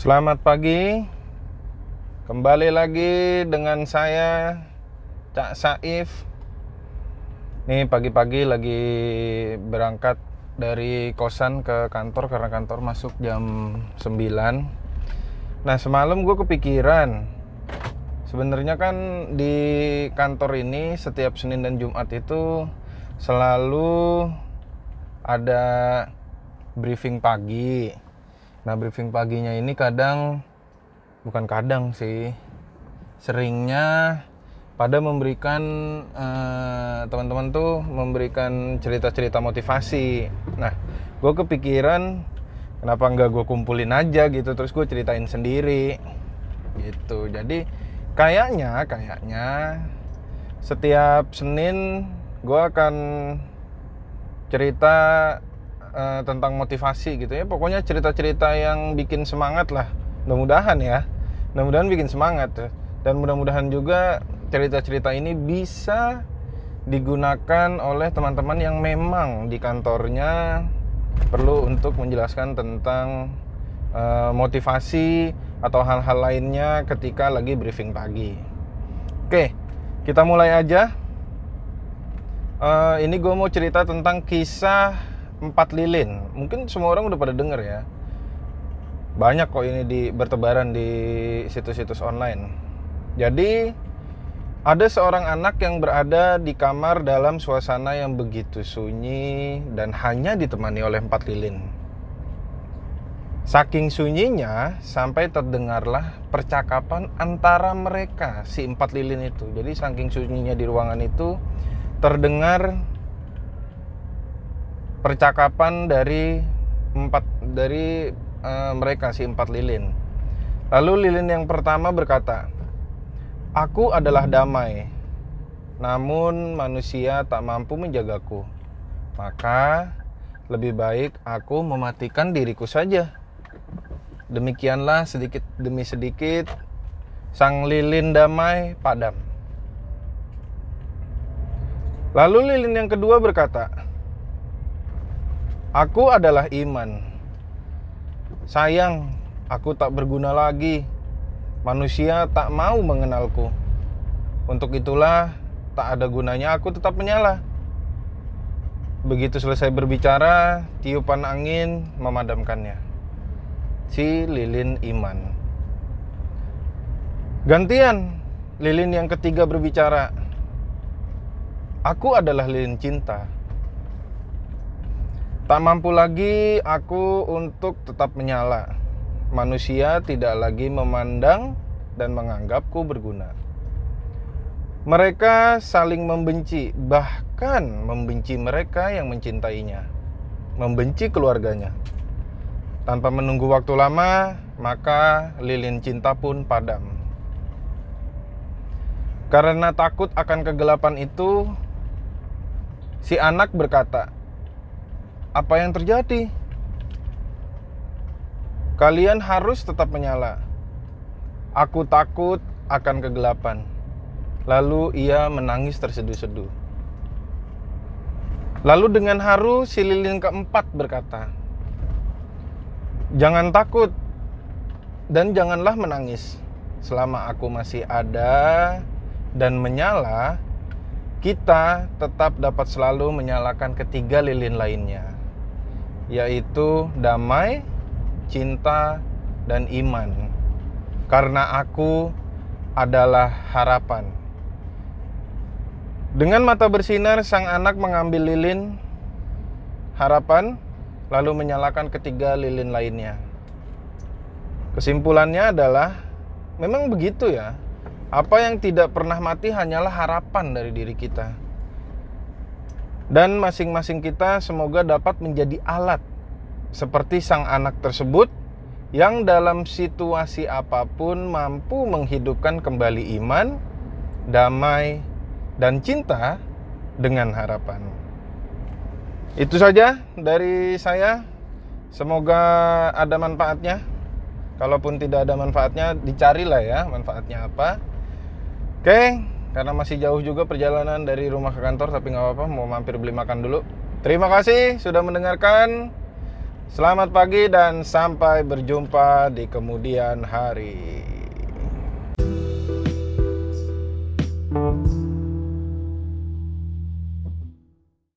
Selamat pagi. Kembali lagi dengan saya Cak Saif. Nih pagi-pagi lagi berangkat dari kosan ke kantor karena kantor masuk jam 9. Nah, semalam gue kepikiran sebenarnya kan di kantor ini setiap Senin dan Jumat itu selalu ada briefing pagi Nah briefing paginya ini kadang bukan kadang sih seringnya pada memberikan teman teman-teman tuh memberikan cerita-cerita motivasi. Nah gue kepikiran kenapa nggak gue kumpulin aja gitu terus gue ceritain sendiri gitu. Jadi kayaknya kayaknya setiap Senin gue akan cerita uh, tentang motivasi gitu ya pokoknya cerita-cerita yang bikin semangat lah mudah-mudahan ya mudah-mudahan bikin semangat dan mudah-mudahan juga cerita-cerita ini bisa digunakan oleh teman-teman yang memang di kantornya perlu untuk menjelaskan tentang uh, motivasi atau hal-hal lainnya ketika lagi briefing pagi. Oke, kita mulai aja. Uh, ini gue mau cerita tentang kisah empat lilin mungkin semua orang udah pada denger ya banyak kok ini di bertebaran di situs-situs online jadi ada seorang anak yang berada di kamar dalam suasana yang begitu sunyi dan hanya ditemani oleh empat lilin. Saking sunyinya sampai terdengarlah percakapan antara mereka si empat lilin itu. Jadi saking sunyinya di ruangan itu terdengar percakapan dari empat dari uh, mereka si empat lilin. Lalu lilin yang pertama berkata, "Aku adalah damai, namun manusia tak mampu menjagaku. Maka lebih baik aku mematikan diriku saja." Demikianlah sedikit demi sedikit sang lilin damai padam. Lalu lilin yang kedua berkata, Aku adalah iman. Sayang, aku tak berguna lagi. Manusia tak mau mengenalku. Untuk itulah, tak ada gunanya aku tetap menyala. Begitu selesai berbicara, tiupan angin memadamkannya. Si lilin iman. Gantian, lilin yang ketiga berbicara. Aku adalah lilin cinta Tak mampu lagi aku untuk tetap menyala. Manusia tidak lagi memandang dan menganggapku berguna. Mereka saling membenci, bahkan membenci mereka yang mencintainya, membenci keluarganya. Tanpa menunggu waktu lama, maka lilin cinta pun padam. Karena takut akan kegelapan itu, si anak berkata, apa yang terjadi? Kalian harus tetap menyala. Aku takut akan kegelapan. Lalu ia menangis terseduh-seduh. Lalu dengan haru si lilin keempat berkata, Jangan takut dan janganlah menangis. Selama aku masih ada dan menyala, kita tetap dapat selalu menyalakan ketiga lilin lainnya yaitu damai, cinta, dan iman. Karena aku adalah harapan. Dengan mata bersinar, sang anak mengambil lilin harapan, lalu menyalakan ketiga lilin lainnya. Kesimpulannya adalah, memang begitu ya. Apa yang tidak pernah mati hanyalah harapan dari diri kita dan masing-masing kita semoga dapat menjadi alat seperti sang anak tersebut yang dalam situasi apa pun mampu menghidupkan kembali iman, damai, dan cinta dengan harapan. Itu saja dari saya. Semoga ada manfaatnya. Kalaupun tidak ada manfaatnya, dicarilah ya manfaatnya apa. Oke, karena masih jauh juga perjalanan dari rumah ke kantor tapi nggak apa-apa mau mampir beli makan dulu terima kasih sudah mendengarkan Selamat pagi dan sampai berjumpa di kemudian hari.